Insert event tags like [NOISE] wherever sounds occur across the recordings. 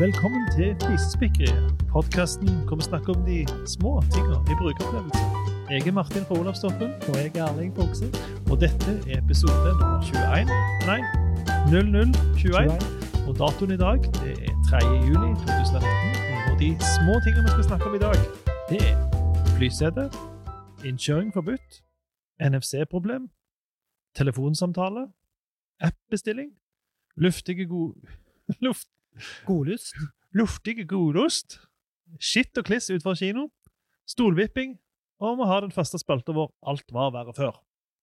Velkommen til Flisespikkeriet, podkasten hvor vi snakker om de små tingene i brukeropplevelse. Jeg er Martin fra Olavstoppen. Og jeg er Erling Fogse. og dette er episode nummer 21. Nei, 0021. Og datoen i dag det er 3. juli 2019. Og de små tingene vi skal snakke om i dag, det er flysete, innkjøring forbudt, NFC-problem, telefonsamtale, app-bestilling, luftige gode [LAUGHS] Luft, Godlyst. luftige godost, skitt og kliss utenfor kino, stolvipping, og vi har den faste spalta vår Alt var verre før.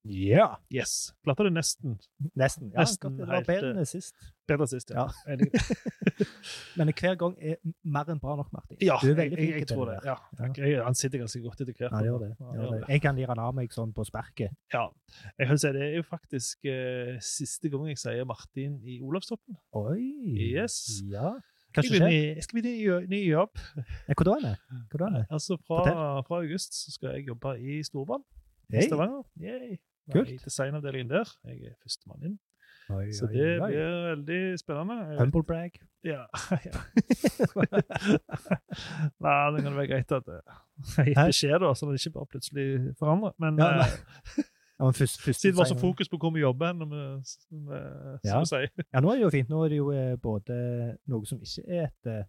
Ja. Yes. Klarte det nesten. Nesten. Ja, Nesten det var helt, bedre eh, sist. Bedre sist, ja. Ja. [LAUGHS] [LAUGHS] Men hver gang er mer enn bra nok, Martin. Ja, du er jeg, veldig jeg, flink jeg til tror det. Ja, ja. Jeg, han sitter ganske godt etter hvert. Ja, gjør det. Ja, gjør det. Jeg kan lire han av meg sånn på sparket. Ja. Jeg kan si Det er jo faktisk uh, siste gang jeg sier Martin i Olavstoppen. Oi. Yes. Ja. Hva Jeg skjer? jeg skal begynne i jobb- ny. Hvor da? er det? Altså fra, fra august så skal jeg jobbe i Storbanen. Hey. Stavanger. Yay. Kult. I designavdelingen der. Jeg er førstemann inn. Oi, Så det oi. blir veldig spennende. Humble brag. [LAUGHS] Ja. ja. Nei, det kan være greit at [LAUGHS] det jeg gir beskjed, da, så det ikke bare plutselig forandrer. Men Ja, eh, Ja, men først, først siden det var så fokus på hvor vi jobber når vi- som vi- som Ja. Ja, nå er det jo fint. Nå er det jo eh, både noe som ikke er et eh,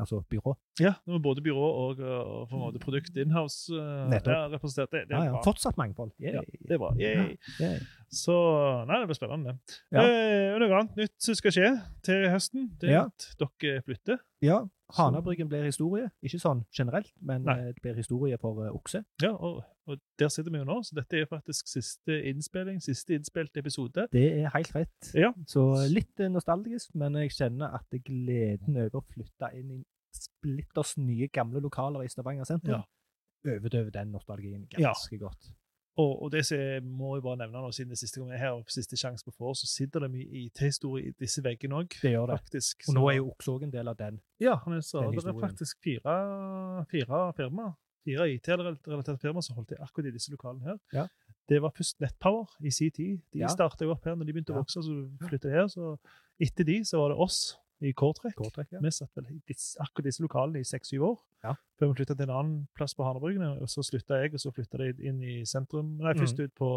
altså byrå. Ja, både byrå og, og på en måte produkt inhouse uh, er representert. Det, det er Ja, ja. Fortsatt mangfold. Yay. Ja, det er bra. Yay. Yay. Så nei, det blir spennende. Ja. Eh, noe annet nytt som skal skje til høsten, det er at dere flytter. Ja, Hanabryggen blir historie. Ikke sånn generelt, men Nei. eh, det blir historie for uh, okse. Ja, og, og der sitter vi jo nå, så dette er faktisk siste innspilling, siste innspilte episode. Det er helt rett. Ja. Så litt eh, nostalgisk, men jeg kjenner at gleden over å flytte inn i splitters nye, gamle lokaler i Stavanger sentrum overdøver den nostalgien ganske godt. Og, og det som jeg må jo bare nevne nå, siden det siste gang jeg er her, og siste sjanse på for, så sitter det mye IT-historie i disse veggene òg, Det gjør det. faktisk. Og nå er jo okse òg en del av den. Ja, han er så, det er faktisk fire, fire firmaer, fire IT-relaterte firmaer som holdt til akkurat i disse lokalene her. Ja. Det var først Nettpower i sin tid. De Ja. startet jo opp her når de begynte å vokse, så flyttet her. Så etter de så var det oss i Kårtrekk. Kårtrekk, ja. Vi satt vel i disse, akkurat disse lokalene i seks-syv år. Ja. Før vi flytta til en annen plass på Hanebryggen. Og så slutta jeg, og så flytta de inn i sentrum. Nei, først mm. ut på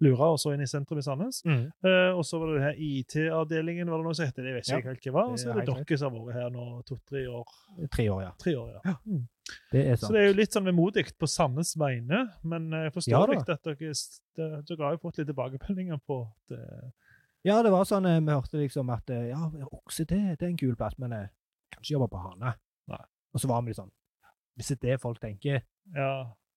Lura, og så inn i sentrum i Sandnes. Eh, og så var det det her IT-avdelingen, var det noe som het. Det vet ikke Ja, helt hva var. Og så er det dere som har vært her nå to-tre år. Tre år, ja. Tre år, ja. Mm. Det er sant. Så det er jo litt sånn vemodig på Sandnes vegne, men jeg forstår Ja at dere, dere, dere har jo fått litt tilbakemeldinger på at eh, Ja, det var sånn eh, vi hørte liksom at eh, ja, okse, det, det er en kul plass, men jeg kan ikke jobbe på Hane. Nei. Og så var vi litt sånn Hvis det er det folk tenker, Ja,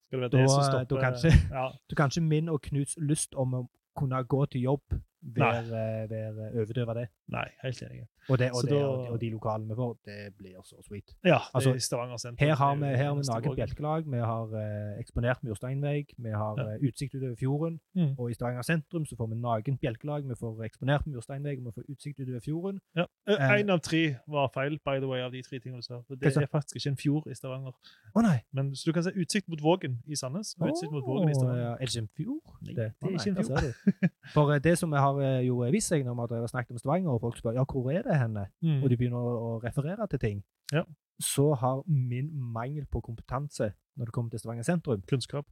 skal det være Da- det som da stopper kanskje- ja, [LAUGHS] kanskje min og Knuts lyst om å kunne gå til jobb være, være overdøve det. Nei, helt enig. Og, det, og, det, da- og, de lokalene vi får, det blir så sweet. Ja, Altså, det i Stavanger sentrum. Her har vi, er her har vi naget bjelkelag, vi har uh, eksponert mursteinvegg, vi har Ja. uh, utsikt utover fjorden. Mm. Og i Stavanger sentrum så får vi Nagen bjelkelag, vi får eksponert mursteinvegg, vi får utsikt utover fjorden. Ja. Én uh, En av tre var feil, by the way, av de tre tingene du sa. For Det er faktisk ikke en fjord i Stavanger. Å nei! Men, så du kan se utsikt mot Vågen i Sandnes, og utsikt mot Vågen i Stavanger. ja. Er det ikke en fjord? Nei, det, det er ikke en fjord. [LAUGHS] For eh, det som har eh, jo vist seg når vi har snakket om Stavanger, og folk spør ja, hvor er det henne, Mm. og de begynner å, referere til ting, Ja. så har min mangel på kompetanse når det kommer til Stavanger sentrum Kunnskap.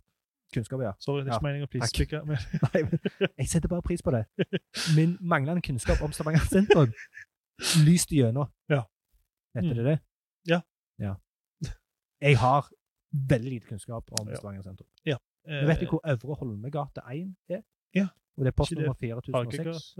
Kunnskap, ja. Sorry, det er Ja, ikke meningen å takk. please-spikke. men [LAUGHS] Nei, men jeg setter bare pris på det. [LAUGHS] Min manglende kunnskap om Stavanger sentrum lyste gjennom. Ja. Heter Mm. det det? Ja. ja. Jeg har veldig lite kunnskap om Ja. Stavanger sentrum. eh, vet du hvor Øvre Holmegate 1 er? Ja. Og det er post postnummer 4006.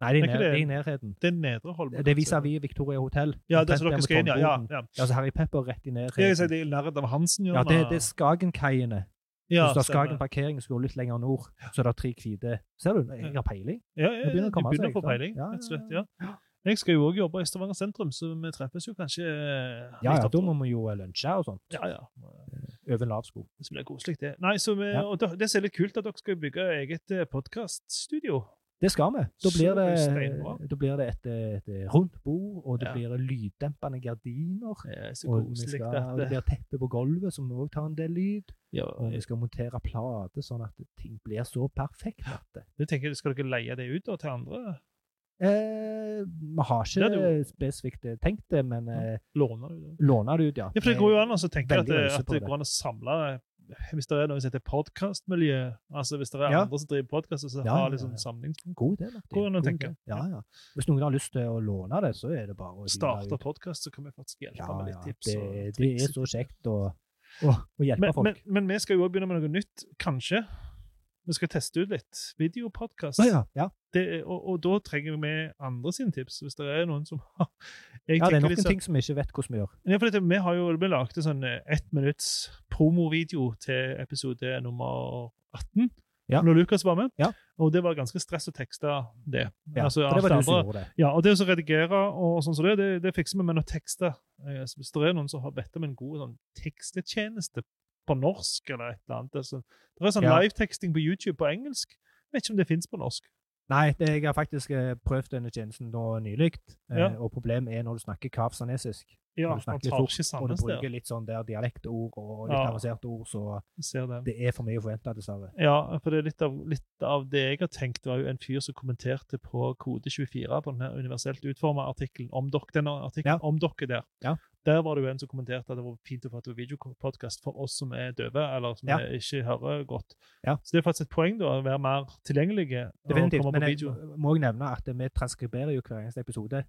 Nei, det er, det- er i nærheten. Det er Nedre Holmen. Det er vis-à-vis Victoria Hotel. Ja, det er så dere skal inn, ja. ja, ja. Altså så Harry Pepper rett i nærheten. Jeg det er nærheten av Hansen, ja, det, det er Skagenkaiene. ja, Hvis du har stemmer. Skagen parkering, går du litt lenger nord, så er det tre hvite Ser du? Jeg har peiling. Ja, ja, ja, begynner å komme begynner å få peiling, rett og slett. ja, ja. Jeg skal jo òg jobbe i Stavanger sentrum, så vi treffes jo kanskje eh, Ja, ja, da må vi jo eh, lunsje og sånt. Ja, ja. Over en lav sko. Det blir koselig, det. Nei, så vi, Ja. og Det er litt kult, at dere skal bygge eget podkaststudio. Det skal vi. Da blir det da blir det et, et rundt bord, og det Ja. blir lyddempende gardiner. Er så Og vi skal, og det blir teppe på gulvet, som òg tar en del lyd. ja, Og vi skal montere plate, sånn at ting blir så perfekt. At det. jeg tenker, Skal dere leie det ut da, til andre? Eh, vi har ikke det spesifikt eh, tenkt det, men eh, Låner du det? låner det ut, ja. Ja, for det går jo an å tenke at, det, at det det. går an å samle Hvis det er noe som heter podkastmiljø, altså hvis det er Ja. andre som driver podkast, så Ja, har ja, liksom ja. samlingspunkt. God idé, Martin. Ja, ja. Hvis noen har lyst til å låne det, så er det bare å Starte podkast, så kan vi faktisk hjelpe Ja, med litt tips. Det, og det er så kjekt å, å, å hjelpe men, folk. men, men vi skal jo også begynne med noe nytt, kanskje. Vi skal teste ut litt videopodkast. Ah, ja, ja. Og, og da trenger vi andre sine tips, hvis det er noen som [LAUGHS] har ja, det er noen ting som vi ikke vet hvordan vi gjør. Ja, for dette, vi har jo vi lagde sånn eh, ett minutts promovideo til episode nummer 18. Ja. Når Lukas var med. Ja. Og det var ganske stress å tekste det. Ja, Altså, det var du som gjorde det. Ja, og det å redigere og sånn som det, det, det fikser vi med å tekste. Eh, hvis det er noen som har bedt om en god sånn tekstetjeneste på norsk eller et eller annet Det sånn, det er sånn Ja. live-teksting på YouTube på engelsk. Jeg vet ikke om det fins på norsk. Nei, det, jeg har faktisk eh, prøvd denne tjenesten nå nylig, eh, Ja. og problemet er når du snakker kavsanesisk. Ja, når du snakker litt fort, og du bruker litt sånn der dialektord og litt Ja. avanserte ord, så det. det er for mye å forvente, dessverre. Ja, for det er litt av, litt av det jeg har tenkt, var jo en fyr som kommenterte på kode 24 på denne universelt utforma artikkelen om dere, denne artikkelen Ja. om dere der. Ja. Der var det jo en som kommenterte at det var fint å få til videopodkast for oss som er døve, eller som Ja. ikke hører godt. Ja. Så det er faktisk et poeng da, å være mer tilgjengelige. og Definitivt. Men jeg video. må også nevne at vi transkriberer jo hver eneste episode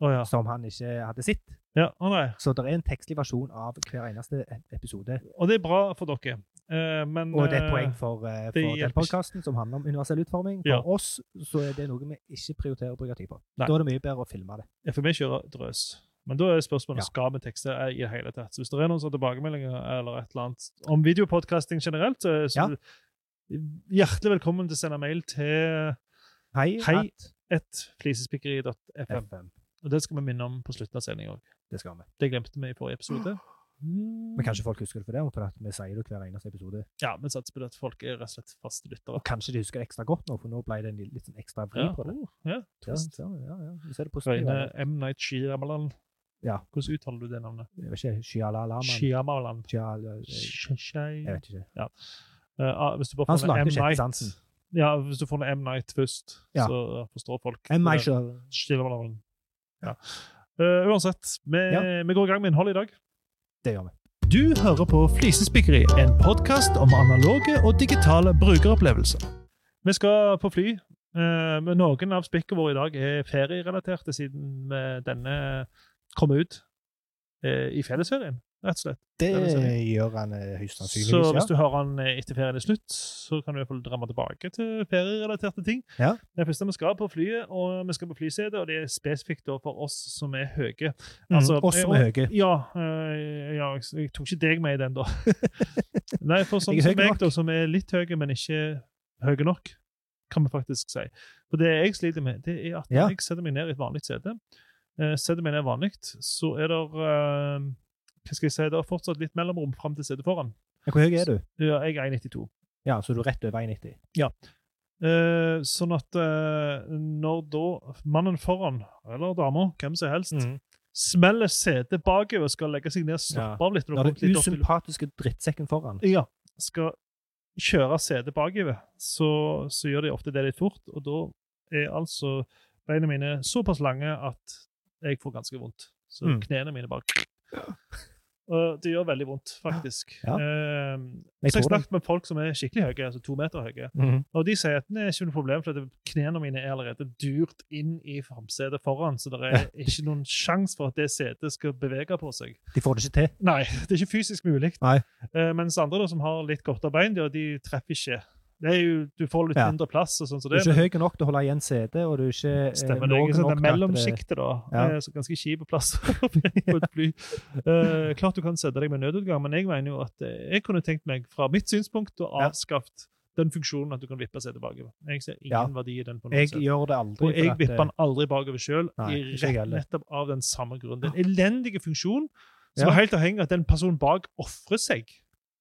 Å ja. som han ikke hadde sett. ja. oh. Så det er en tekstlig versjon av hver eneste e- episode. Og det er bra for dere. Eh, men Og det er et eh, poeng for, eh, for den podkasten som handler om universell utforming. For Ja. oss så er det noe vi ikke prioriterer å bruke tid på. Nei. Da er det mye bedre å filme det. Ja, for vi kjører drøs. Men da er spørsmålet Ja. skal vi tekste i det hele tatt. Så hvis det er noen sånne tilbakemeldinger eller et eller annet om videopodcasting generelt, så, så hjertelig velkommen til å sende mail til Hei, Hei. at flisespikkeri.fm. Og det skal vi minne om på slutten av sendinga òg. Det skal vi. Det glemte vi i forrige episode. Men kanskje folk husker det for det, og for at vi sier det hver eneste episode. Ja, vi satser på det at folk er rett og slett faste lyttere. Og kanskje de husker det ekstra godt nå, for nå ble det en litt sånn ekstra vri Ja, på det. oh, ja, Ja, trist. ja, ja, ja. Vi ser det positivt. Reine M. Night Shyamalan. Ja. Hvordan uttaler du det navnet? Jeg vet ikke, Shyalalaman. Shyamalan. Shyal- Shy- Jeg vet ikke. Ja. Uh, hvis du bare får noe M. Night. Ja, hvis du får noe M. Night først, så forstår folk. M. Night Shyamalan. Ja. Uh, uansett, vi, Ja. vi går i gang med innholdet i dag. Det gjør vi. Du hører på Flisespikkeri, en podkast om analoge og digitale brukeropplevelser. Vi skal på fly, Uh, noen av spikkene våre i dag er ferierelaterte, siden denne kom ut uh, i fellesferien, rett og slett. Det det gjør han høyst sannsynligvis, ja. Så hvis du hører den eh, etter ferien er slutt, så kan du i hvert fall drømme tilbake til ferierelaterte ting. Ja. Det første vi skal på flyet, og vi skal på flysete, og det er spesifikt for oss som er høye. Mm, Altså, oss som eh, er høye. Ja, eh, ja jeg, tok ikke deg med i den, da. [LAUGHS] Nei, for sånn som meg, da, som er litt høye, men ikke høye nok, kan vi faktisk si. For det jeg sliter med, det er at Ja. jeg setter meg ned i et vanlig sete, eh, setter meg ned vanlig, så er det eh, hva skal jeg si, det er fortsatt litt mellomrom fram til setet foran. Hvor høy er du? Ja, jeg er 1,92. Ja, så du er rett over 1,90. Eh, sånn at eh, når da mannen foran, eller dama, hvem som helst, Mm. smeller setet bakover skal legge seg ned og stoppe av litt Når den usympatiske drittsekken foran. Ja. Skal kjøre setet bakover, så, så gjør de ofte det litt fort. Og da er altså beina mine såpass lange at jeg får ganske vondt. Så Mm. knærne mine bare Og det gjør veldig vondt, faktisk. Ja. Eh, Jeg så jeg snakket med folk som er skikkelig høye, altså to meter høye. Mhm. Og de sier at det er ikke noe problem, for knærne mine er allerede durt inn i framsetet foran, så det er ikke noen sjanse for at det setet skal bevege på seg. De får det ikke til. Nei, [LAUGHS] det er ikke fysisk mulig. Nei. Eh, mens andre da, som har litt kortere bein, de, de treffer ikke. Det jo, du får litt Ja. mindre plass og sånn som Du er ikke høy nok til å holde igjen CD, og du er ikke eh, Stemmer det. er sånn det mellomsjiktet, da. Ja. er så ganske kjip plass [LAUGHS] på et fly. Uh, klart du kan sette deg med nødutgang, men jeg mener jo at eh, jeg kunne tenkt meg, fra mitt synspunkt, å avskaffe den funksjonen at du kan vippe seg tilbake. Jeg ser ingen Ja. verdi i den. på noen Jeg sett. gjør det aldri. Og jeg vipper eh, den aldri bakover sjøl, ikke nettopp av den samme grunnen. Den elendige en elendig funksjon som Ja. er helt avhengig av at den personen bak ofrer seg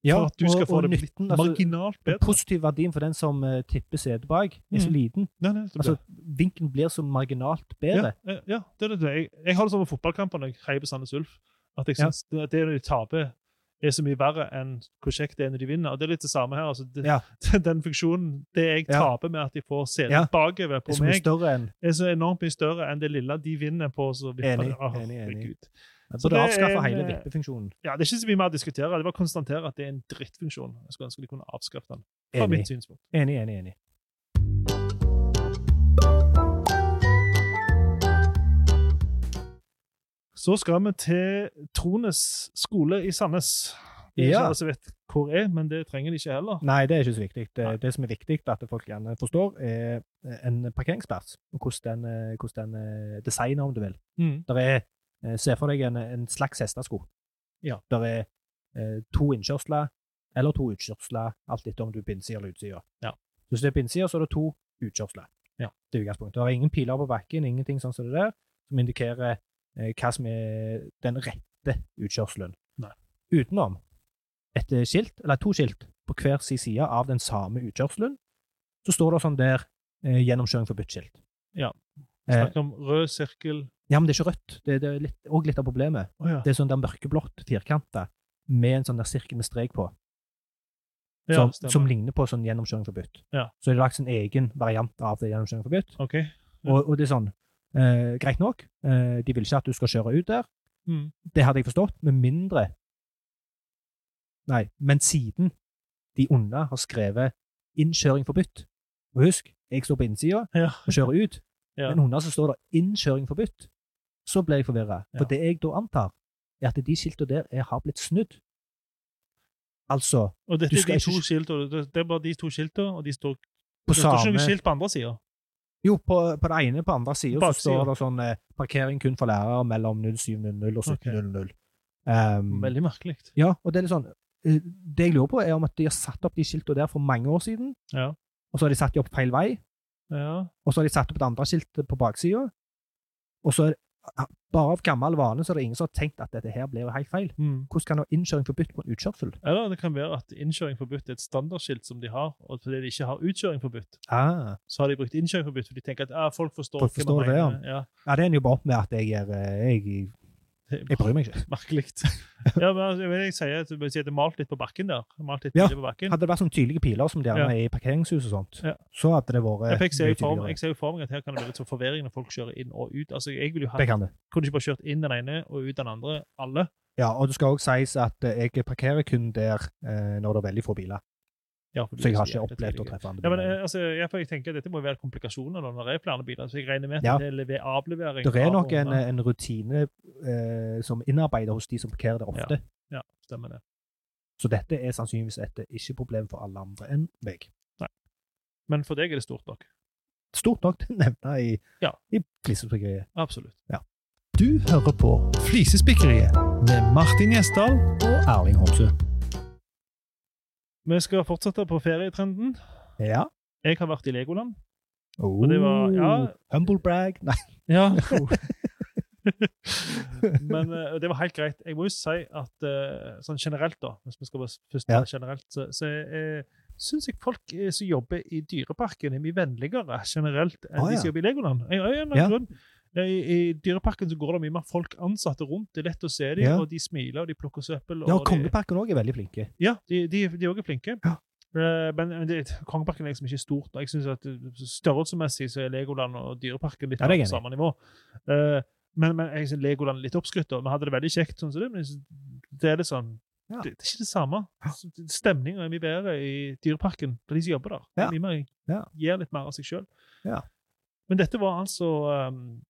ja, for at du skal og- få det nytten, altså, marginalt bedre. bedre. positiv verdien for den som uh, tipper setet bak, er så Mm. liten. Nei, nei, Altså, blir- blir så marginalt bedre. ja, ja, ja, det er det. Jeg, jeg har det sånn med fotballkampene jeg heier på Sandnes Ulf. At jeg Ja. synes det, det de taper er så mye verre enn hvor kjekt det er når de vinner. Og det er litt det samme her. altså det, Ja. [LAUGHS] Den funksjonen, det jeg Ja. taper med at de får se Ja. bakover på er meg, enn er så enormt mye større enn det lille de vinner på. så vipper Enig, det. Oh, enig, enig. herregud. Så det avskaffer hele eh, vippefunksjonen. Ja, Det er ikke så mye mer å diskutere. Det var å konstatere at det er en drittfunksjon. Jeg skulle ønske de kunne avskaffet den. Fra mitt synspunkt. Enig, enig, enig. Så skal vi til Trones skole i Sandnes. Det er ikke Ja. alle som vet hvor er, men det trenger de ikke heller. Nei, det er ikke så viktig. Det, det som er viktig, at folk gjerne forstår, er en parkeringsplass. Hvordan den, eh, hvordan den er designet, om du vil. Mm. Der er, eh, Se for deg en, en slags hestesko. Ja. Der er eh, to innkjørsler eller to utkjørsler, alt etter om du er på innsida eller utsida. Ja. Hvis det er på innsida, så er det to utkjørsler. Ja. Det er utgangspunktet. Det er ingen piler på bakken, ingenting sånn som det der, som indikerer eh, hva som er den rette utkjørselen. Nei. Utenom et eh, skilt, eller to skilt, på hver sin side av den samme utkjørselen, så står det sånn der eh, 'gjennomkjøring forbudt'-skilt. Ja. Eh, Snakker om rød sirkel ja, men det er ikke rødt. Det, det er litt, også litt av problemet. Oh, ja. Det er sånn der mørkeblått firkanta med en sånn der sirkel med strek på, ja, som, stemmer. som ligner på sånn gjennomkjøring forbudt. Ja. Så er det lagt en egen variant av det gjennomkjøring forbudt. OK. Og, og det er sånn eh, Greit nok, eh, de vil ikke at du skal kjøre ut der. Mm. Det hadde jeg forstått, med mindre Nei, men siden de onde har skrevet 'innkjøring forbudt' Og husk, jeg står på innsida Ja. og kjører ut, Ja. men hunder som står der 'innkjøring forbudt'. Så ble jeg forvirra. For Ja. det jeg da antar, er at de skiltene der er, har blitt snudd. Altså Og dette er de to skiltene. Det er bare de to skiltene, og de står på Det står ikke noe skilt på andre sida. Jo, på, på det ene på andre sida står det sånn eh, 'parkering kun for lærere mellom 07.00 og 17.00'. Um, Veldig merkelig. Ja, og det er litt sånn eh, Det jeg lurer på, er om at de har satt opp de skiltene der for mange år siden, Ja. og så har de satt de opp feil vei, ja. og så har de satt opp et andre skilt på baksida, og så er det, bare av gammel vane så er det ingen som har tenkt at dette her blir jo helt feil. Mm. Hvordan kan innkjøring forbudt på en utkjørsel? Eller det kan være at innkjøring forbudt er et standardskilt som de har, og fordi de ikke har utkjøring forbudt, Ah. så har de brukt innkjøring forbudt, for de tenker at ah, folk forstår Folk forstår det, ja. Ja. Ja, det ender jo bare opp med at jeg er eh, jeg, jeg bryr meg ikke. [LAUGHS] Merkelig. ja, men altså, jeg, vil si at, det er malt litt på bakken der. Malt litt Ja. på bakken. Hadde det vært sånne tydelige piler som de gjerne Ja. er i parkeringshus og sånt, Ja. så hadde det vært Jeg, ser jo for meg at her kan det være litt sånn forvirring når folk kjører inn og ut. Altså, jeg vil jo ha, Det kan det. Kunne ikke bare kjørt inn den ene og ut den andre, alle. Ja, og det skal også sies at eh, jeg parkerer kun der eh, når det er veldig få biler. Ja, Så jeg har ikke opplevd å treffe andre Ja, men eh, altså, jeg, jeg tenker at Dette må være komplikasjoner da, når det er flere biler. Så jeg regner med at Ja. det er lever- avlevering Det er nok en, en rutine eh, som innarbeider hos de som parkerer der ofte. Ja, stemmer det. Så Så dette er sannsynligvis et ikke-problem for alle andre enn meg. Nei. Men for deg er det stort nok. Stort nok til å nevne i, Ja. i flisespikkeriet. Absolutt. Ja. Du hører på Flisespikkeriet med Martin Gjesdal. Og Erling Homsø. Vi skal fortsette på ferietrenden. Ja. Jeg har vært i Legoland. Oh, det var- ja. Humble brag. Nei. Ja. [LAUGHS] Men uh, det var helt greit. Jeg må jo si at uh, sånn generelt, da, hvis vi skal bare først Ja. generelt, så, så uh, syns jeg folk eh, som jobber i Dyreparken, er mye vennligere generelt enn Ah, de som jobber i Legoland. Jeg, jeg, jeg, Ja. I, I Dyreparken så går det mye mer folk ansatte rundt. Det er lett å se dem, Ja. og de smiler, og de plukker søppel. Ja, og Kongeparken òg er veldig flinke. ja, de, de, de er også flinke. Ja. Eh, men men det, Kongeparken er liksom ikke stort. og Jeg synes at eh, Størrelsesmessig så er Legoland og Dyreparken litt Ja, er på samme nivå. Uh, men, men jeg synes Legoland er litt oppskrytt. Vi hadde det veldig kjekt, sånn som det, men det er litt sånn Ja. det, det er ikke det samme. Stemninga er mye bedre i Dyreparken for de som jobber der. Det er Ja. Mye mer, Gir litt mer av seg sjøl. Ja. Men dette var altså um,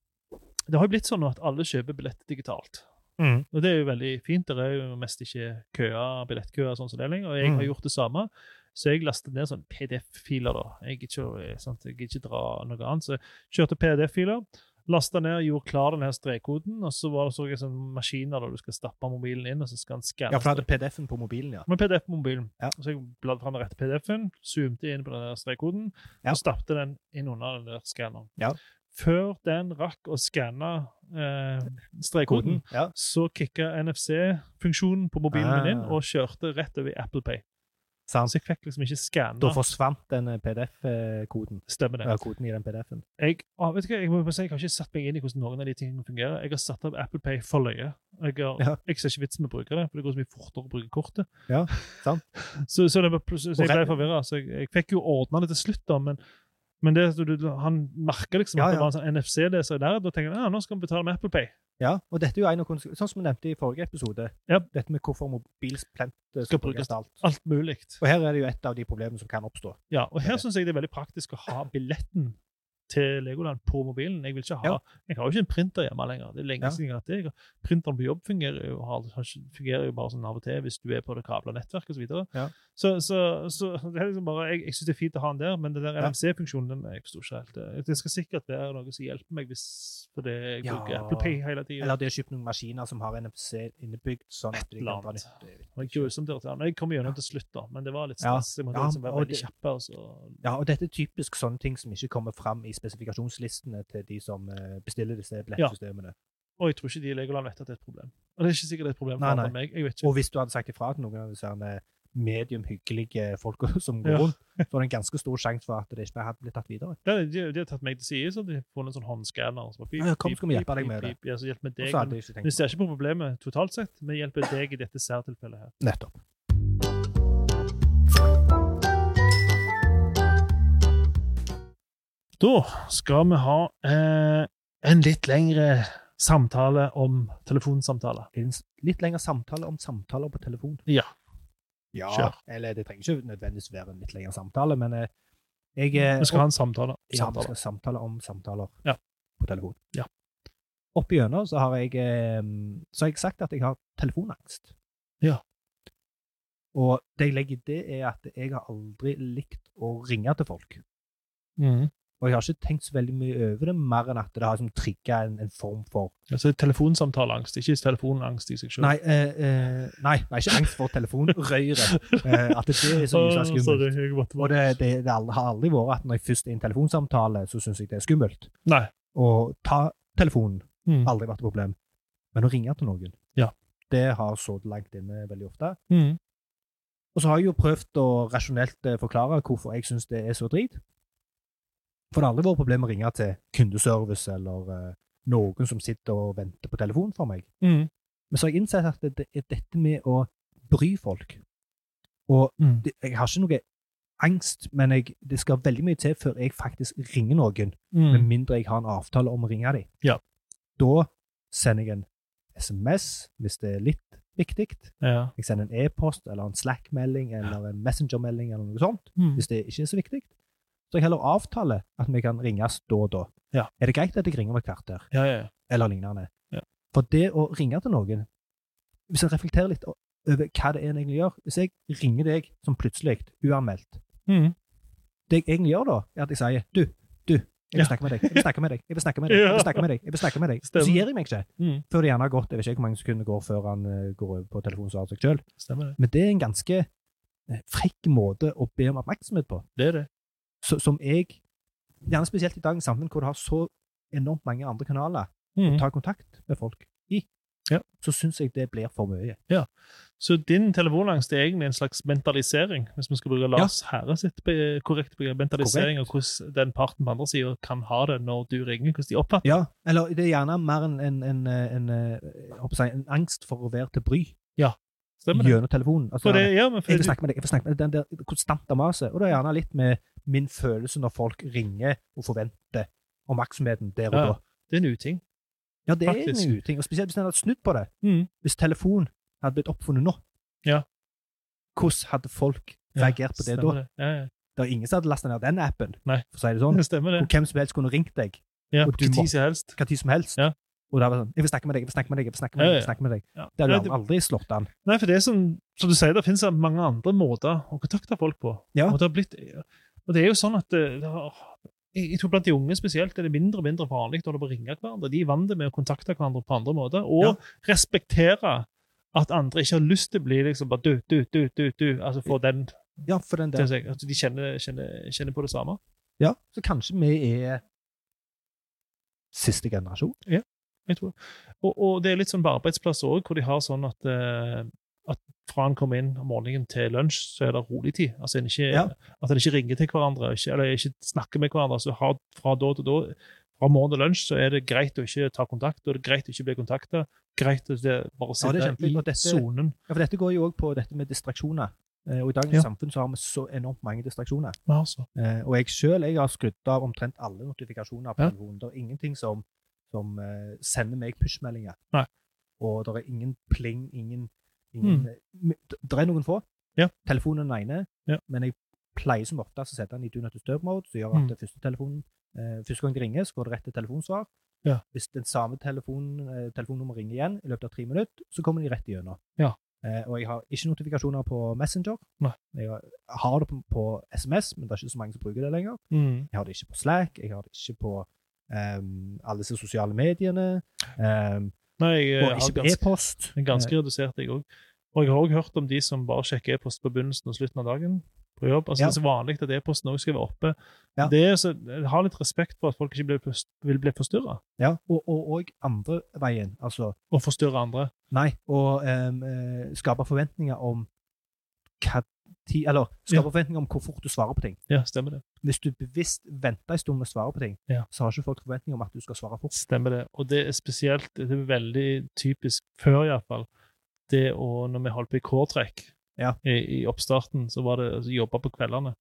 Det har jo blitt sånn at alle kjøper billett digitalt. Mm. Og det er jo veldig fint. Det er jo mest ikke køer, billettkøer sånn som det lenger. Og jeg har Mm. gjort det samme. Så jeg lastet ned sånn PDF-filer. da. Jeg gidder ikke, sant? Jeg gidder ikke dra noe annet. Så jeg kjørte PDF-filer. Lasta ned, gjorde klar denne strekkoden, og så var det så jeg sånn maskiner der du skal stappe mobilen inn, og så skal den skanne. Ja, for du hadde PDF-en på mobilen, ja. Med PDF på mobilen. Ja. Så jeg bladde fram den rette PDF-en, zoomte inn på den strekkoden, Ja. og stappte den inn under den der skanneren. Ja. Før den rakk å skanne eh, strekkoden, Ja. så kicka NFC-funksjonen på mobilen min inn Ah. og kjørte rett over i Apple Pay. Sant. Så jeg fikk liksom ikke skanna. Da forsvant den eh, PDF-koden. Stemmer det. Ja, koden i den PDF-en. Jeg, å, vet du hva, jeg, må si, jeg har ikke satt meg inn i hvordan noen av de tingene fungerer. Jeg har satt opp Apple Pay for løye. Jeg, har, Ja. jeg ser ikke vitsen med å bruke det, for det går så mye fortere å bruke kortet. Ja, sant. [LAUGHS] Så, så, det så jeg ble forvirra. Så jeg, jeg fikk jo ordna det til slutt, da, men, men det, du, han merker liksom Ja, at det var en sånn NFC-leser der. Da tenker han ja, nå skal vi betale med Apple Pay. Ja, og dette er jo en av sånn som vi nevnte i forrige episode, Ja. dette med hvorfor mobilsplent Skal skal brukes til alt. Alt mulig. Og her er det jo et av de problemene som kan oppstå. Ja, og her syns jeg det er veldig praktisk å ha billetten til Legoland på mobilen. Jeg vil ikke ha, Ja. jeg har jo ikke en printer hjemme lenger. Det er lenge Ja. siden jeg har det. Printeren på jobb fungerer jo, fungerer jo bare sånn av og til hvis du er på det kabla nettverket osv. Ja. Så, så, så [LAUGHS] det er liksom bare, jeg, jeg syns det er fint å ha den der, men den der Ja. NFC-funksjonen den jeg forstår ikke helt. Det- Det skal sikkert være noe som hjelper meg hvis fordi jeg Ja. bruker Apple Pay hele tida. Eller de har kjøpt noen maskiner som har NFC innebygd, sånn at de kan dra. Grusomt irriterende. Jeg kom gjennom til slutt, da, men det var litt stress. Jeg måtte Ja, liksom være veldig det- så Ja, og dette er typisk sånne ting som ikke kommer fram i spesifikasjonslistene til de som eh, bestiller disse billettsystemene. Og jeg tror ikke de i Legoland vet at det er et problem. Og det er ikke sikkert det er et problem for Nei, nei. meg. Og hvis du hadde sagt ifra til noen av disse medium hyggelige folka [LAUGHS] som går Ja. rundt, så er en ganske stor sjanse for at det ikke hadde blitt tatt videre. Ja, de, de har tatt meg til side, så de har funnet en sånn håndskanner. Så pip, Ja, kom, skal vi hjelpe deg med det? Ja, så hjelp med deg. Men vi ser ikke på problemet totalt sett. Vi hjelper deg i dette særtilfellet her. Nettopp. Da skal vi ha eh, en litt lengre samtale om telefonsamtaler. En litt lengre samtale om samtaler på telefon. Ja. Ja, Kjør. eller det trenger ikke nødvendigvis være en litt lengre samtale, men eh, jeg eh, Vi skal ha en samtale. Ja, vi skal samtale om samtaler Ja. på telefon. Ja. Oppigjennom så har jeg, eh, så har jeg sagt at jeg har telefonangst. Ja. Og det jeg legger i det, er at jeg har aldri likt å ringe til folk. Mhm. Og jeg har ikke tenkt så veldig mye over det, mer enn at det har liksom trigga en, en form for Altså telefonsamtaleangst, ikke telefonangst i seg selv. Nei, eh, eh, nei, nei, ikke angst for telefonrøyret. [LAUGHS] Eh, at det er så sorry, skummelt. Og det, det, det har aldri vært at når jeg først er i en telefonsamtale, så syns jeg det er skummelt. Nei. Å ta telefonen Mm. aldri vært et problem. Men å ringe til noen, Ja. det har sittet langt inne veldig ofte. Mm. Og så har jeg jo prøvd å rasjonelt eh, forklare hvorfor jeg syns det er så drit. For det har aldri vært problem å ringe til kundeservice eller uh, noen som sitter og venter på telefon for meg. Mm. Men så har jeg innsett at det, er dette med å bry folk. Og mm. det, jeg har ikke noe angst, men jeg, det skal veldig mye til før jeg faktisk ringer noen, med Mhm. mindre jeg har en avtale om å ringe dem. Ja. Da sender jeg en SMS hvis det er litt viktig. Ja. Jeg sender en e-post eller en Slack-melding eller en Messenger-melding eller noe sånt, Mhm. hvis det ikke er så viktig. Så jeg heller avtaler at vi kan ringes da og da. Ja. Er det greit at jeg ringer om et kvarter, Ja, ja, ja. eller lignende? Ja. For det å ringe til noen, hvis jeg reflekterer litt over hva det er jeg egentlig gjør Hvis jeg ringer deg som plutselig, uanmeldt mm. Det jeg egentlig gjør da, er at jeg sier du, du, jeg vil snakke med deg, jeg vil snakke med deg, jeg vil snakke med deg, jeg [LAUGHS] vil snakke med deg, jeg vil snakke med deg. Og så Stemmer. gir jeg meg ikke, Mm. før det gjerne har gått, jeg vet ikke hvor mange sekunder går før han eh, går over på telefonen og svarer seg selv. Men det er en ganske eh, frekk måte å be om oppmerksomhet på, Det er det. Så, som jeg, gjerne spesielt i dagens samfunn, hvor du har så enormt mange andre kanaler å Mhm. ta kontakt med folk i, Ja. så syns jeg det blir for mye. Så din telefonangst er egentlig en slags mentalisering, hvis vi skal bruke Lars Herre sitt be korrekte begrep. Mentalisering av hvordan den parten på andre sida kan ha det når du ringer, hvordan de oppfatter Ja, eller det er gjerne mer en, en, en, en, eh, en angst for å være til bry Stemmer det? gjennom telefonen. Altså, det, ja, men jeg får vil snakke med deg, jeg vil snakke med deg, den der konstante maset. Og det er gjerne litt med min følelse når folk ringer og forventer oppmerksomheten der og Ja, da. det er en uting. Ja, det er faktisk. en uting, og spesielt hvis en hadde snudd på det. Mm. Hvis telefonen hadde blitt oppfunnet nå, Ja. hvordan hadde folk Ja, reagert på det da? Det. Ja, ja. Det er ingen som hadde lastet ned den appen, Nei. for å si det sånn. [LAUGHS] Det stemmer det. Og hvem som helst kunne ringt deg Ja, og du må- som helst. hva tid som helst. Ja. Og det var sånn 'Jeg vil snakke med deg, jeg vil snakke med deg, jeg vil snakke med deg'. jeg vil snakke med deg. Ja. Det hadde du aldri slått an. Nei, for det er som, som du sier, det finnes mange andre måter å kontakte folk på. Ja. Og, det har blitt, og det er jo sånn at det, det har, jeg, tror blant de unge spesielt er det mindre og mindre vanlig å ringe hverandre. De er vant med å kontakte hverandre på andre måter, og Ja. respektere at andre ikke har lyst til å bli liksom bare du, du, du, du, du, altså få den Ja, for den der. Altså, de kjenner, kjenner, kjenner på det samme. Ja, så kanskje vi er siste generasjon. Ja, Jeg tror. Og, og det er litt sånn på arbeidsplasser òg, hvor de har sånn at, eh, at fra en kommer inn om morgenen til lunsj, så er det rolig tid. Altså en ikke, Ja. At en ikke ringer til hverandre, ikke, eller ikke snakker med hverandre. Så har, fra da til da fra morgen til lunsj så er det greit å ikke ta kontakt, og det er greit å ikke bli kontakta. Greit å bare sitte ja, i dette- sonen. Ja, for dette går jo òg på dette med distraksjoner. Eh, Og I dagens Ja. samfunn så har vi så enormt mange distraksjoner. Ja, altså. Eh, og jeg sjøl har skrudd av omtrent alle notifikasjoner på telefonen. Det er ingenting som, som eh, sender meg push-meldinger. Og det er ingen pling, ingen, ingen Mm. Det er noen få. Ja. Telefonen den ene, Ja. men jeg pleier som oftest å sette den i do not disturb-mode, som gjør at mm. første, telefonen, eh, første gang det ringer, så går det rett til telefonsvar. Ja. Hvis den samme telefon, eh, telefonnummer ringer igjen i løpet av tre minutter, så kommer de rett igjennom. Ja. Eh, og jeg har ikke notifikasjoner på Messenger. Nei. Jeg har, det på, på SMS, men det er ikke så mange som bruker det lenger. Mm. Jeg har det ikke på Slack, jeg har det ikke på ehm, alle disse sosiale mediene, ehm, Nei, jeg, og har ikke på e-post. er ganske redusert, jeg òg. Og jeg har òg hørt om de som bare sjekker e-post på begynnelsen og slutten av dagen på jobb. Altså, Ja. Det er så vanlig at e-posten òg skal være oppe. Ja. Det er så, har litt respekt for at folk ikke blir, vil bli forstyrra, Ja, og, og, og andre veien, altså og forstyrre andre. Nei, og eh, skape forventninger om hva tid Eller skaper Ja. forventninger om hvor fort du svarer på ting. Ja, stemmer det. Hvis du bevisst venter en stund med å svare på ting, Ja. så har ikke folk forventninger om at du skal svare fort. Stemmer det. Og det er spesielt, det er veldig typisk før iallfall, det å Når vi holdt på i K-trekk Ja. i, i oppstarten, så var det å jobbe på kveldene.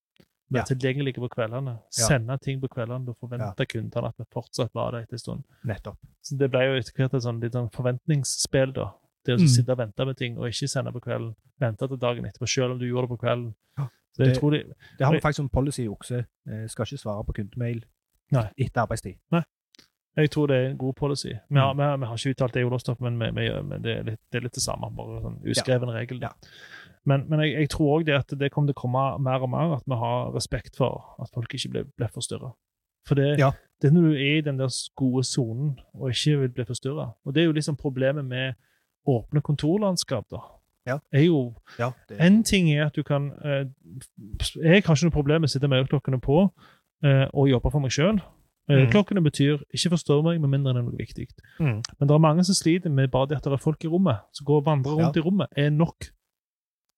Være tilgjengelige på kveldene. Ja. Sende ting på kveldene. Da forventer kundene at vi fortsatt var der etter en stund. Nettopp. Så det ble jo etter hvert et sånn litt sånn forventningsspill, da. Det å Mm. sitte og vente med ting, og ikke sende på kvelden. Vente til dagen etterpå, selv om du gjorde det på kvelden. Ja. det, Det- tror de, Det har vi faktisk som policy i Okse. Eh, skal ikke svare på kundemail Nei. etter arbeidstid. jeg tror det er en god policy. Vi har, Mm. vi har, vi har ikke uttalt det i Olostopp, men, vi, men det, er litt, det er litt det samme. Bare sånn uskreven regel. Ja. Men, men jeg, jeg tror òg det at det kommer til å komme mer og mer at vi har respekt for at folk ikke blir, blir forstyrra. For det, Ja. det er når du er i den der gode sonen og ikke vil bli forstyrra. Og det er jo liksom problemet med åpne kontorlandskap, da. Ja. Er jo Ja, det, en ting er at du kan eh, Jeg har ikke noe problem med å sitte med øreklokkene på eh, og jobbe for meg sjøl. Øreklokkene betyr 'ikke forstå meg', med mindre det er noe viktig. Mm. Men det er mange som sliter med bare det at det er folk i rommet, som går og vandrer rundt Ja. i rommet, er nok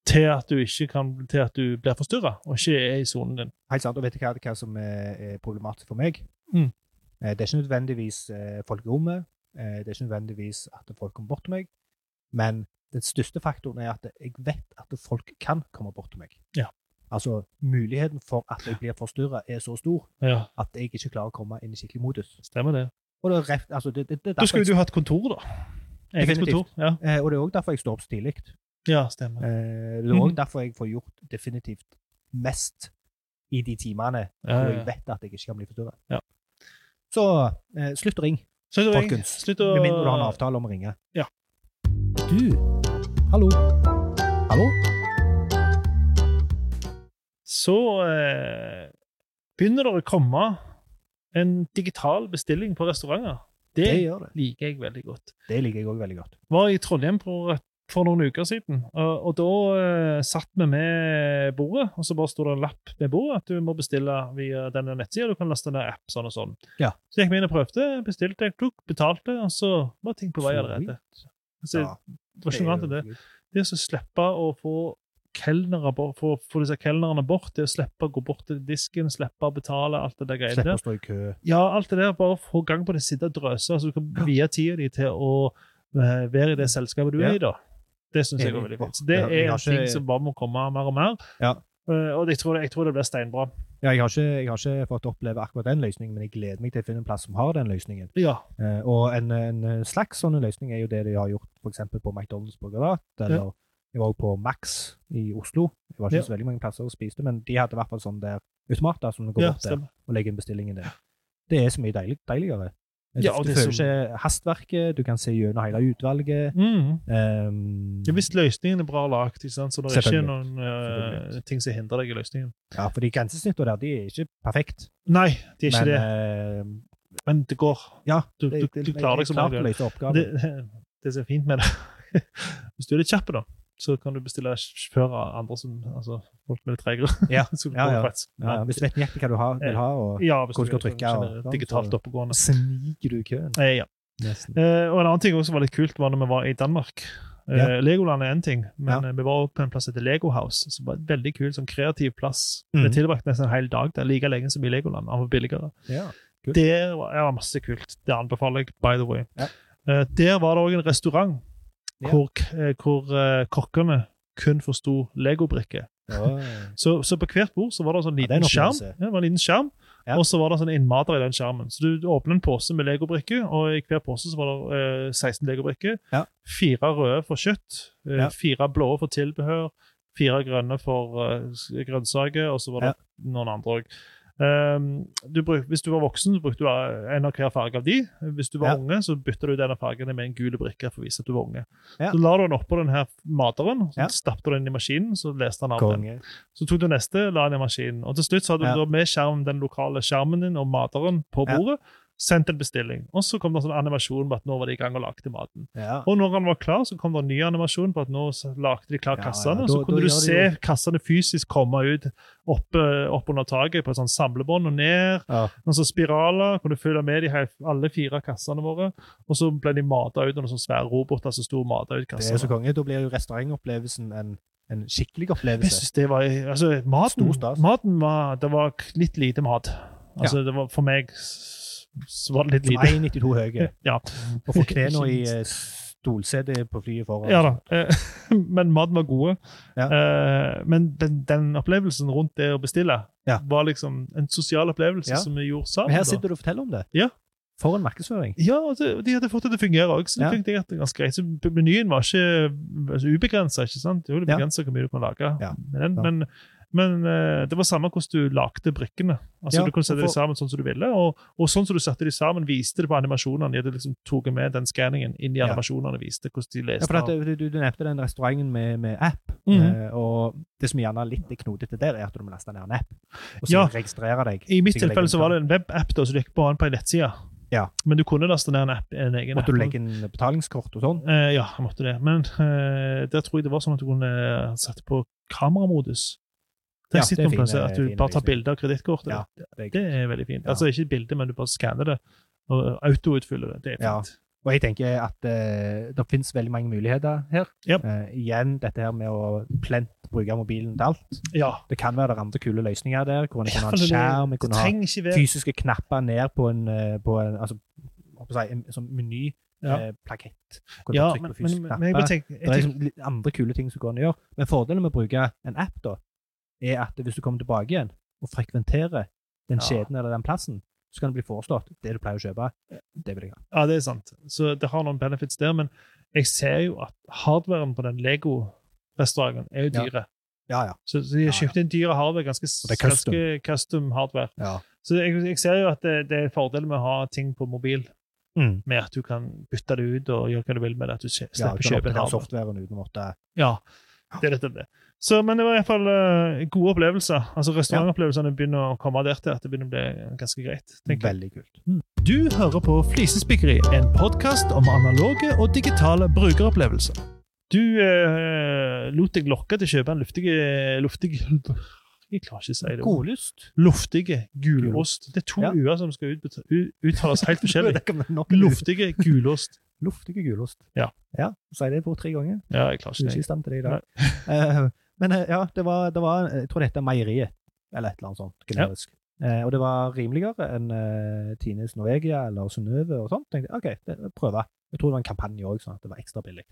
til at du ikke kan, til at du blir forstyrra og ikke er i sonen din. Helt sant. Og vet du hva, hva som er, problematisk for meg? Mm. Eh, Det er ikke nødvendigvis eh, folk i rommet. eh, Det er ikke nødvendigvis at folk kommer bort til meg. Men den største faktoren er at jeg vet at folk kan komme bort til meg. Ja. Altså, Muligheten for at jeg blir forstyrra, er så stor Ja, at jeg ikke klarer å komme inn i skikkelig modus. stemmer det. Og det er, ref, altså, det, det, det Da skulle du hatt kontor, da. Eget kontor. Ja, eh, og det er òg derfor jeg står opp så tidlig. ja stemmer. Eh, Det er òg mm. derfor jeg får gjort definitivt mest i de timene Ja, hvor jeg vet at jeg ikke kan bli forstyrra. Ja. Så eh, Slutt å ringe. folkens. Slutt å Med mindre du har en avtale om å ringe. Ja. Du, hallo. Hallo? Så eh, begynner det å komme en digital bestilling på restauranter. Det, Det det. liker jeg veldig godt. Det liker jeg òg veldig godt. var i Trondheim for, for noen uker siden, og, og da eh, satt vi med bordet, og så bare sto det en lapp med bordet at du må bestille via denne nettsida. Du kan laste ned app, sånn og sånn. Ja. Så gikk vi inn og prøvde, bestilte, klukk, betalte, og så var ting på vei allerede. Så, Ja, det det. Det å slippe å få kelnere bort, få, få disse kelnerne bort, det å slippe å gå bort til disken, slippe å betale, alt det der greiene Slippe å stå i kø. Ja, alt det der, bare få gang på det, sitte og drøse, så du kan vie tida di til å eh, være i det selskapet du er i, da. Det syns jeg er veldig fint. Så det er en ting som bare må komme mer og mer. Ja. Eh, og jeg tror, det, jeg tror det blir steinbra. Ja, jeg har, ikke, jeg har ikke fått oppleve akkurat den løsningen, men jeg gleder meg til å finne en plass som har den løsningen. Ja. Eh, og en, en slags sånn løsning er jo det de har gjort for eksempel på McDonald's på Gradat, eller jeg var også på Max i Oslo. Jeg var ikke Ja. så veldig mange plasser og spiste, men de hadde i hvert fall sånn der automater som du går ja, bort der og legger inn bestillingen der. Det er så mye deilig, deiligere. Ja, du og du det er føler så- ikke hastverket, du kan se gjennom hele utvalget. Mm. Um, Ja, hvis løsningen er bra lagt, så det er ikke noen uh, ting som hindrer deg i løsningen. ja, for de grensesnittene der, de er ikke perfekt. Nei, de er ikke men, det. Uh, Men det går. ja, Du, du, du klarer deg som regel. Det, [LAUGHS] det som er fint med det Hvis du er litt kjapp, da, så kan du bestille før andre som altså, folk med litt tregere. Ja, [LAUGHS] ja, ja. Ja, hvis du vet nøyaktig hva du har, vil ha, og Ja, Hvor du skal er sånn trykke og sånn, digitalt oppegående. sniker du i køen. Eh, ja. Eh, og en annen ting også var litt kult, var når vi var i Danmark. Eh. Legoland er én ting, men eh, vi var også på en plass etter Lego House. som var et veldig kul, sånn kreativ plass. Mm. Vi tilbrakte nesten en hel dag der, like lenge som i Legoland. Han var billigere. Ja. Kult. Der var ja, masse kult. Det anbefaler jeg, by the way. Eh, der var det òg en restaurant Ja. hvor, eh, hvor eh, kokkene kun forsto legobrikker. Ja. Så, så på hvert bord så var det en sånn Ja, liten en skjerm, ja, en liten skjerm Ja. og så var det sånn innmater i den skjermen. Så du, åpner en pose med legobrikker, og i hver pose så var det eh, 16 legobrikker. Ja. Fire røde for kjøtt, eh, Ja. fire blå for tilbehør, fire grønne for eh, grønnsaker, og så var det noen andre òg. Du bruk, hvis du var voksen, så brukte du en av hver farge av de. Hvis du var Ja. unge, så bytta du denne fargen med en gul brikke for å vise at du var unge. Ja. Så la du den oppå denne materen, så Ja. stappet du den i maskinen, så leste han av den. Så tok du neste, la den i maskinen. Og til slutt så hadde du med skjermen, den lokale skjermen din og materen på Ja. Bordet. Sendt en bestilling. Og så kom det en sånn animasjon på at nå var de i gang og lagde maten. Ja. Og når han var klar, så kom det en ny animasjon på at nå lagde de klar kassene. ja, så da- kunne da du de se jo- kassene fysisk komme ut opp, opp under taket på et sånn samlebånd og ned. Ja. Noen sånne spiraler. Kunne følge med de her, alle fire kassene våre. Og så ble de mata ut av noen sånne svære roboter som sto og mata ut Det er så kassene. konge. Da blir jo restaurantopplevelsen en, en skikkelig Jeg opplevelse. synes det var, altså maten, maten var, det var litt lite mat. Altså det var For meg var det litt lite. 1,92 høye. [LAUGHS] Ja. Og få knærne i eh, stolsetet på flyet foran. ja da. Eh, [LAUGHS] Men maten var gode. Ja. Eh, Men den, den opplevelsen rundt det å bestille Ja. var liksom en sosial opplevelse Ja. som vi gjorde sammen. Men her sitter du og forteller om det. Ja. For en markedsføring. Ja, og de hadde fått det til å fungere òg, så Ja. tenkte jeg at det er ganske greit. Så menyen var ikke altså, ubegrensa, ikke sant? Det begrensa jo Ja. hvor mye du kan lage. Ja. med den, Ja. Men, men eh, det var samme hvordan du lagde brikkene. Altså Ja, Du kunne sette for... dem sammen sånn som du ville, og, og sånn som du satte dem sammen, viste det på animasjonene. De liksom tatt med den skanningen inn i Ja. animasjonene, viste hvordan de leste. Ja, for at, du, du, nevnte den restauranten med, med app. mm eh, og det som gjerne er litt knotete der, er at du må laste ned en app. Og så Ja. registrere deg. I mitt tilfelle så var det en webapp, som du gikk bare an på en nettside. Ja. Men du kunne laste ned en app. En egen Måtte du legge inn betalingskort og sånn? Eh, ja, jeg måtte det. Men eh, der tror jeg det var sånn at du kunne sette på kameramodus. Det Ja, det er fine- at du bare tar bilde av kredittkortet. Ja, det, det er veldig fint. Ja. Altså ikke bilde, men du bare skanner det og autoutfyller det. Det er Ja. fint. Og jeg tenker at uh, det finnes veldig mange muligheter her. Yep. Uh, igjen dette her med å plent bruke mobilen til alt. Ja. Det kan være det er andre kule løsninger der. Hvor en kan ha en skjerm, en kan ha fysiske knapper ned på en, eh, på en altså, jeg si, en sånn meny. Ja. Eh, plakett. Ja, men, men, men jeg bare knapper. tenker, Det er liksom andre kule ting som går an å gjøre. Men fordelen med å bruke en app da, er at hvis du kommer tilbake igjen og frekventerer den skjeden eller den plassen, så kan det bli foreslått det du pleier å kjøpe. Det vil jeg ha. Ja, det er sant. Så det har noen benefits der, men jeg ser jo at hardwaren på den Lego-restauranten er jo dyre. Ja, ja. Så, så de har kjøpt inn dyre hardware, ganske, er custom. ganske custom hardware. ja. Så jeg, jeg ser jo at det, det er en fordel med å ha ting på mobil, Mm. med at du kan bytte det ut og gjøre hva du vil med det. At du slipper ja du kan kjøpe hardware. softwaren uten å måtte Ja, det er dette det. Så, men det var i hvert fall eh, gode opplevelser. Altså Restaurantopplevelsene begynner å komme der til at det begynner å bli ganske greit. Veldig kult. Du hører på Flisespikkeri, en podkast om analoge og digitale brukeropplevelser. Du uh, lot deg lokke til å kjøpe en luftig, luftig Jeg klarer ikke å si det. Godlyst. Luftige gulost. Det er to Ja. u-er som skal uttales helt [LAUGHS] forskjellig. Det Luftige gulost. Luftige gulost. Ja. ja. Si det på tre ganger. Ja, jeg klarer Du er ikke ikke i det. stand til det i dag. Men eh, ja, det var, det var Jeg tror det heter Meieriet, eller et eller annet sånt generisk. Eh, og det var rimeligere enn eh, Tines Norvegia eller Synnøve og sånt. tenkte jeg, OK, det, prøve. Jeg tror det var en kampanje òg, sånn at det var ekstra billig.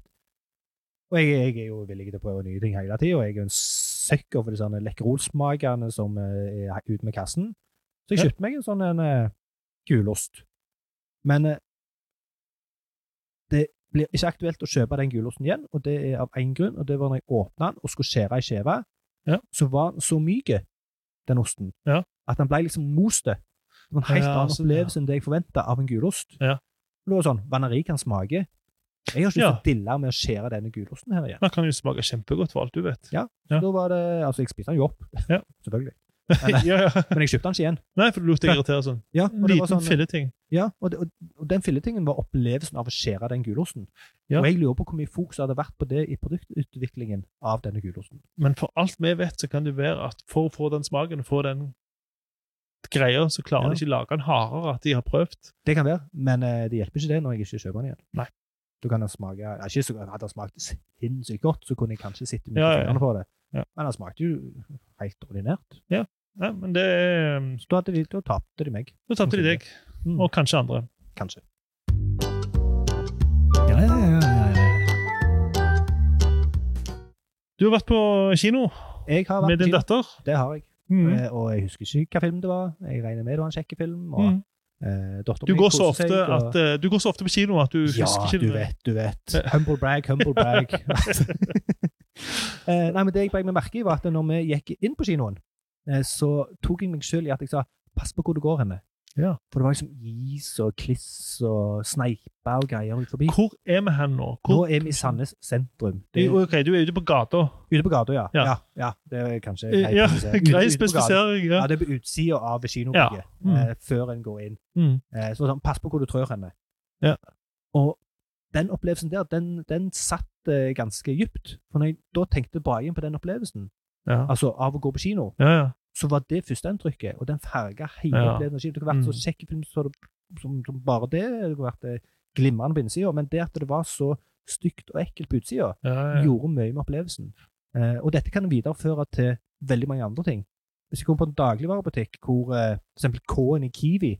Og jeg, jeg er jo villig til å prøve nye ting hele tida, og jeg er en sucker for de sånne Lekkerolsmakerne som eh, er ute med kassen. Så jeg Ja. meg en sånn en eh, gulost. Men det blir ikke aktuelt å kjøpe den gulosten igjen, og det er av én grunn, og det var når jeg åpna den og skulle skjære ei skive, Ja. så var den så myk, den osten, Ja. at den ble liksom most. Det var en helt annen sånn, opplevelse enn det jeg forventa av en gulost. Ja. Det var sånn, Vanneri kan smake. Jeg har ikke lyst til å dille med å skjære denne gulosten her igjen. Den kan jo smake kjempegodt for alt du vet. Ja. Da var det, altså Jeg spiste den jo opp, Ja. [LAUGHS] selvfølgelig. [LAUGHS] ja, ja. Men jeg kjøpte den ikke igjen. Nei, for du lot deg irritere sånn. [LAUGHS] Ja, og Liten sånn, filleting. ja, og, det, og, og den filletingen var opplevelsen av å skjære den gulosten. Ja. Og jeg lurer på hvor mye fokus det hadde vært på det i produktutviklingen av denne gulosten. Men for alt vi vet, så kan det være at for å få den smaken, få den greia, så klarer Ja. de ikke lage den hardere at de har prøvd. Det kan være, men uh, det hjelper ikke det når jeg ikke kjøper den igjen. Nei. Du kan den smake, Hadde den smakt sinnssykt godt, så kunne jeg kanskje sitte med ja. fingrene på det. Ja. Men han smakte jo helt ordinært. Ja. ja men det er Så da, hadde de, da tapte de meg. Da tapte de deg, Mm. og kanskje andre. Kanskje. Ja, ja, ja, ja, ja. Du har vært på kino Jeg har vært med din kino. datter. Det har jeg. Mm. Eh, Og jeg husker ikke hva film det var. Jeg regner med det var en kjekkefilm. Og Mm. Eh, Du, går så ofte at, eh, du går så ofte på kino at du Ja, husker ikke du vet, du vet. Humble brag, humble brag. [LAUGHS] eh, nei, men Det jeg bare meg merke i, var at når vi gikk inn på kinoen, så tok jeg meg sjøl i at jeg sa 'pass på hvor du går henne'. Ja. For det var liksom is og kliss og sneiper og greier ut forbi. Hvor er vi hen nå? Nå er vi i Sandnes sentrum. Er Ok, du er ute på gata. ute på gata, ja. Ja. ja. Ja, Det er kanskje Ja, greit å [LAUGHS] grei spesifisering. Ja, Ja. det er på utsida av kinobygget, Ja. Mm. eh, før en går inn. Mm. Eh, så sånn, pass på hvor du trør henne. Ja. Og den opplevelsen der, den, den satt eh, ganske dypt. For når jeg da tenkte tilbake på den opplevelsen, Ja. altså av å gå på kino, ja, ja. Så var det førsteinntrykket, og den farga hele Ja. opplevelsen. av. Det kunne vært så Mm. kjekk film så det, som, som bare det. Det kunne vært eh, glimrende på innsida, men det at det var så stygt og ekkelt på utsida, ja, ja. gjorde mye med opplevelsen. Eh, og dette kan videreføre til veldig mange andre ting. Hvis jeg kommer på en dagligvarebutikk hvor eh, eksempel K-en i Kiwi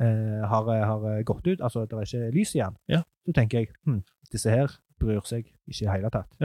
eh, har, har eh, gått ut, altså det er ikke lys igjen, Ja. så tenker jeg hm, disse her bryr seg ikke i hele tatt.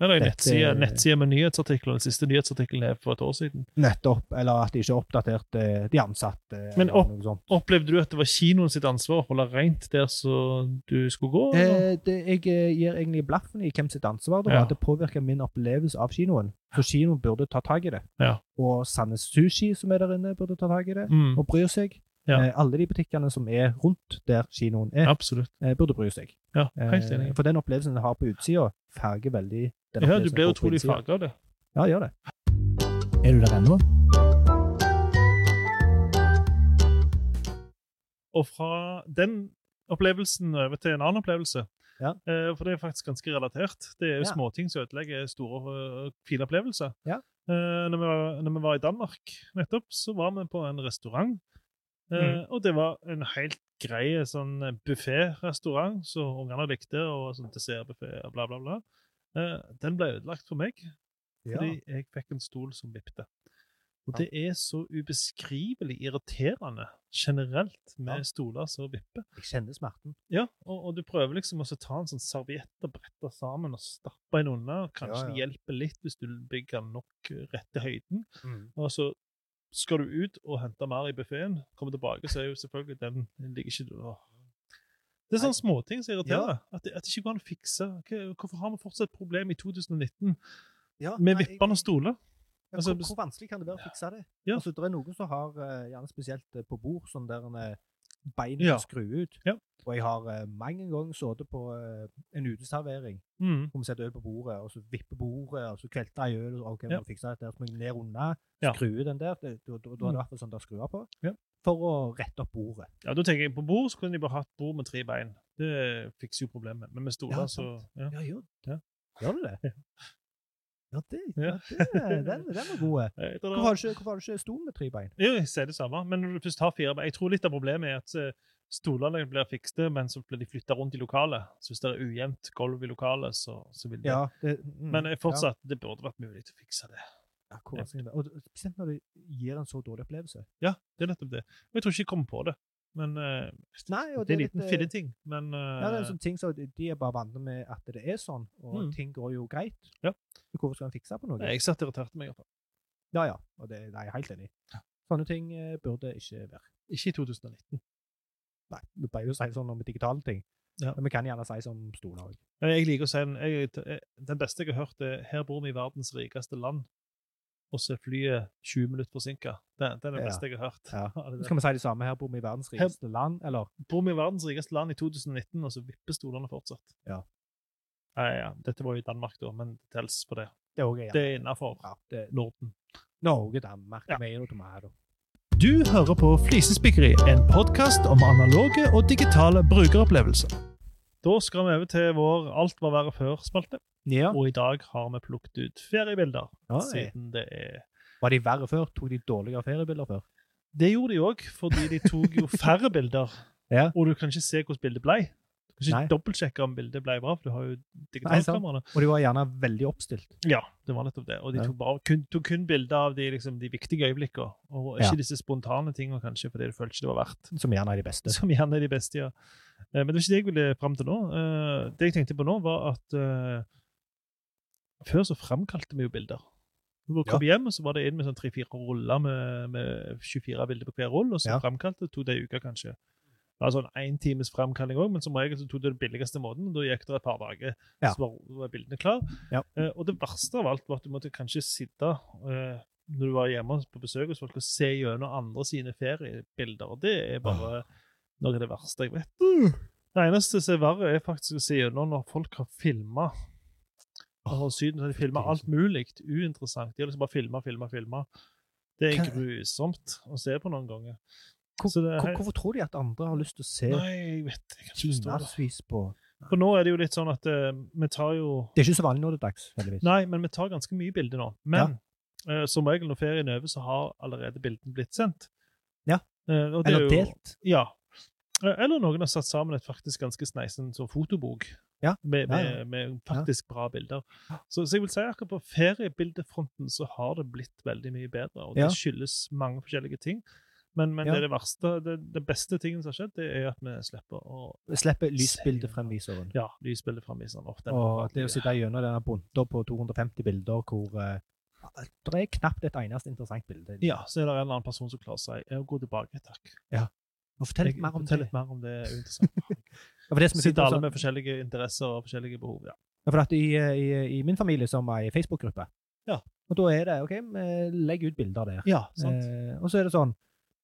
Eller en nettside, nettside med nyhetsartikler. Den siste nyhetsartikkelen er for et år siden. Nettopp. Eller at de ikke oppdaterte eh, de ansatte. Men eller opp-. Opplevde du at det var kinoen sitt ansvar å holde rent der så du skulle gå? eller? Eh, det, jeg eh, gir egentlig blaffen i hvem sitt ansvar det var. Ja. Det påvirker min opplevelse av kinoen. Så kinoen burde ta tak i det. Ja. Og Sandnes Sushi, som er der inne, burde ta tak i det. Mm, og bryr seg. Ja. Eh, alle de butikkene som er rundt der kinoen er, absolutt. eh, burde bry seg. Ja, helt Eh, enig. for den opplevelsen du har på utsida, farger veldig den Ja, du på utrolig farga av det. Ja, gjør det. Er du der ennå? Og fra den opplevelsen over til en annen opplevelse. Ja. Eh, for det er faktisk ganske relatert. Det er jo Ja. småting som ødelegger store, fine opplevelser. Ja. Eh, når, vi var, når vi var i Danmark nettopp, så var vi på en restaurant. Eh, Mm. Og det var en helt grei sånn buffé-restaurant som ungene likte, og sånn dessertbuffé og bla, bla, bla. Eh, den ble ødelagt for meg fordi jeg fikk en stol som vippte. Og det er så ubeskrivelig irriterende generelt med Ja. stoler som vipper. Jeg kjenner smerten. Ja, og, og du prøver liksom å ta en sånn serviett og brette sammen og stappe en unna. Kanskje Ja, ja. det hjelper litt hvis du bygger den nok eh, rett til høyden. Mm. Og så skal du ut og hente mer i buffeen, komme tilbake, så er jo selvfølgelig den, ligger ikke Åh. Det er sånne småting som irriterer. At, det, at det ikke går an å fikse. Hvorfor har vi fortsatt et problem i 2019 Ja, med vippende stoler? Ja, Altså, hvor, hvor vanskelig kan det være å fikse det? Ja. Altså, det er noen som har, eh, gjerne spesielt eh, på bord, sånn der en, eh, bein Ja. skru ut. Ja. Og jeg har uh, mange ganger sittet på uh, en uteservering Mm. hvor vi setter øl på bordet, og så vipper bordet, og så kvelter jeg øl, og ok, Ja. fikser fikse dette, så må jeg ned unna, skru ut den der, det- da er det Mm. i hvert fall sånn der skruer på, Ja. for å rette opp bordet. Ja, da tenker jeg På bord så kunne de bare hatt bord med tre bein. Det fikser jo problemet. Men med stoler, Ja, så ja. Ja, gjør, gjør det det? Ja, det, Ja. ja, det den, den var god. [LAUGHS] Hvorfor har du ikke, hvorfor har du ikke stol med tre bein? Jo, jeg sier det samme, men når du først har fire bein Jeg tror litt av problemet er at eh, stolene blir fikste, men så blir de flytta rundt i lokalet. Så hvis det er ujevnt gulv i lokalet, så, så vil det Ja, det, mm, Men fortsatt, fortsatt, det burde vært mulig å fikse det. Ja, hvor. Og spesielt når det gir en så dårlig opplevelse. Ja, det er nettopp det. Og jeg tror ikke jeg kommer på det. Men uh, Nei, det, det er en liten eh, filleting. Men Ja, det er en sånn ting så de er bare vant med at det er sånn, og Mm. ting går jo greit. Ja. Så hvorfor skal en fikse på noe? jeg satt irriterte meg. i hvert fall. Ja, ja. Og det, nei, jeg er helt enig. Sånne ting uh, burde ikke være. Ikke i 2019. Nei, Du pleier jo å si sånn om digitale ting. Ja. Men vi kan gjerne si som stoler òg. Jeg liker å si den, jeg, den beste jeg har hørt, er 'Her bor vi i verdens rikeste land', og så er flyet 20 minutter forsinka. Det, det, er det Ja. beste jeg har hørt. Ja. [LAUGHS] Skal vi si det samme her? Bor vi i verdens Her- rikeste land, eller? Bor vi i verdens rikeste land i 2019, og så vipper stolene fortsatt. Ja. Ja, ja. Dette var jo i Danmark, da, men det telles på det. Det er ja. Er innafor ja, Norden. Norge, Danmark, Ja. Tomato, tomato. Du hører på Flisespikkeri, en podkast om analoge og digitale brukeropplevelser. Da skal vi over til vår Alt var verre før-spalte, Ja. og i dag har vi plukket ut feriebilder. Oi. Siden det er Var de verre før? Tok de dårligere feriebilder før? Det gjorde de òg, fordi de tok jo [LAUGHS] færre bilder. Ja. Og du kan ikke se hvordan bildet ble. Du kan ikke dobbeltsjekke om bildet ble bra, for du har jo digitalkameraene. Og de var gjerne veldig oppstilt. Ja, det var nettopp det. Og de tok, bare, kun, tok kun bilder av de, liksom, de viktige øyeblikkene, og ikke Ja. disse spontane tingene, kanskje, fordi du følte ikke det var verdt. Som gjerne er de beste. Som gjerne er de beste, ja. Eh, Men det var ikke det jeg ville fram til nå. Eh, Det jeg tenkte på nå, var at eh, før så framkalte vi jo bilder. Når vi kom hjem, så var det inn med sånn tre-fire ruller med, med 24 bilder på hver rull, og så Ja. framkalte det tok det ei uke, kanskje. Det var sånn én times framkalling òg, men som regel så tok det den billigste måten. Da gikk det et par dager, Ja. så var, var bildene klare. Ja. Eh, og det verste av alt var at du måtte kanskje sitte eh, når du var hjemme på besøk hos folk og se gjennom andre sine feriebilder. Og det er bare noe av det verste jeg vet. Det eneste som er verre, er faktisk å se gjennom når folk har filma. Og Syden så de filma alt mulig uinteressant. De har liksom bare filma, filma, filma. Det er grusomt å se på noen ganger. Hvor, er hvorfor tror de at andre har lyst til å se Nei, timevis på For nå er det jo litt sånn at uh, vi tar jo Det er ikke så vanlig nå til dags, heldigvis. Nei, men vi tar ganske mye bilder nå. Men eh, som regel når ferien er over, så har allerede bildene blitt sendt. Ja. Uh, og det er Eller jo- delt. Ja. Eh, Eller noen har satt sammen et faktisk ganske sneisen sånn fotobok. Ja. Med, med, ja. med faktisk bra bilder. Så, så jeg vil si akkurat på feriebildefronten så har det blitt veldig mye bedre. Og det skyldes mange forskjellige ting. Men, men Ja. det, det verste, det, det beste tingen som har skjedd, det er at vi slipper å Slipper lysbildefremviseren. ja, lysbildet fra miseren. Den Og det å sitte gjennom denne bunta på 250 bilder hvor uh, det er knapt et eneste interessant bilde. Ja, så er det en eller annen person som klarer. Jeg 'gå tilbake, takk. Og Fortell litt mer om fortell det. litt mer om det. er uinteressant. interessant. [LAUGHS] Ja, for det som er fint Sitter alle også- med forskjellige interesser og forskjellige behov. ja. Ja, for at i, eh, i, I min familie som er i Facebook-gruppe, Ja. og da er det OK, vi legger ut bilder der. Ja, sant. Eh, og så er det sånn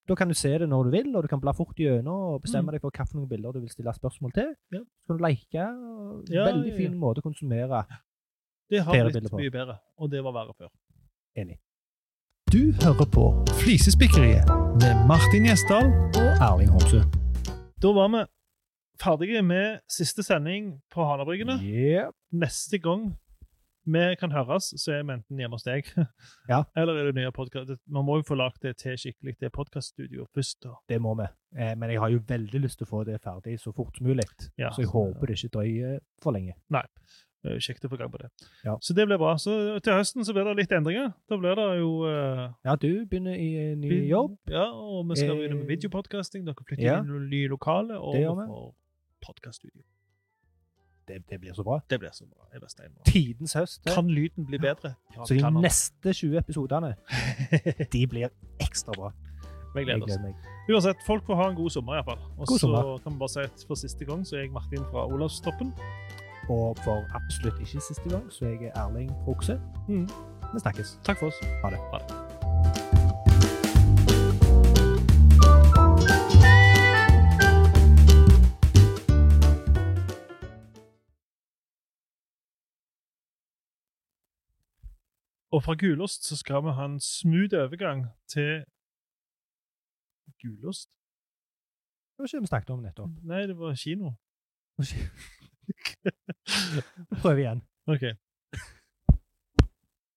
Da kan du se det når du vil, og du kan bla fort gjennom og bestemme Mm. deg for hvilke bilder du vil stille spørsmål til. Ja. Så kan du like. og Ja, veldig ja, ja. fin måte å konsumere. Det har Flere blitt på. mye bedre, og det var verre før. Enig. Du hører på Flisespikkeriet med Martin Gjesdal. Og Erling Homsø. Da var vi ferdige med siste sending på Hanabryggene. Yeah. Neste gang vi kan høres, så er vi enten hjemme hos deg [LAUGHS] Ja. eller i det nye podkastet. Man må jo få lagd det til skikkelig det podkaststudioet først. da. Det må vi. Eh, men jeg har jo veldig lyst til å få det ferdig så fort som mulig. Ja, så jeg håper det ikke drøyer for lenge. Det er jo kjekt å få gang på det. Ja. Så det blir bra. Så til høsten så blir det litt endringer. Da blir det jo uh, Ja, du begynner i en ny jobb. Ja, og vi skal Eh, begynne med videopodcasting. Dere flytter ja. inn i nye lokaler, og Det får podkaststudio. Det, det blir så bra. Det blir så bra. Jeg blir steinbra. Tidens høst. det. Kan lyden bli bedre? Ja, så de han. neste 20 episodene, [LAUGHS] de blir ekstra bra. Vi Jeg gleder oss. gleder meg. Uansett, folk får ha en god sommer iallfall. Og så kan vi bare si at for siste gang så er jeg Martin fra Olavstoppen. Og for absolutt ikke siste gang, så jeg er Erling Frokse. Mm. Vi snakkes. Takk for oss. Ha det. Ha det. Og fra gulost så skal vi ha en smooth overgang til Gulost? Det var ikke det vi snakket om nettopp. Nei, det var kino. [LAUGHS] [LAUGHS] Muy bien. Ok.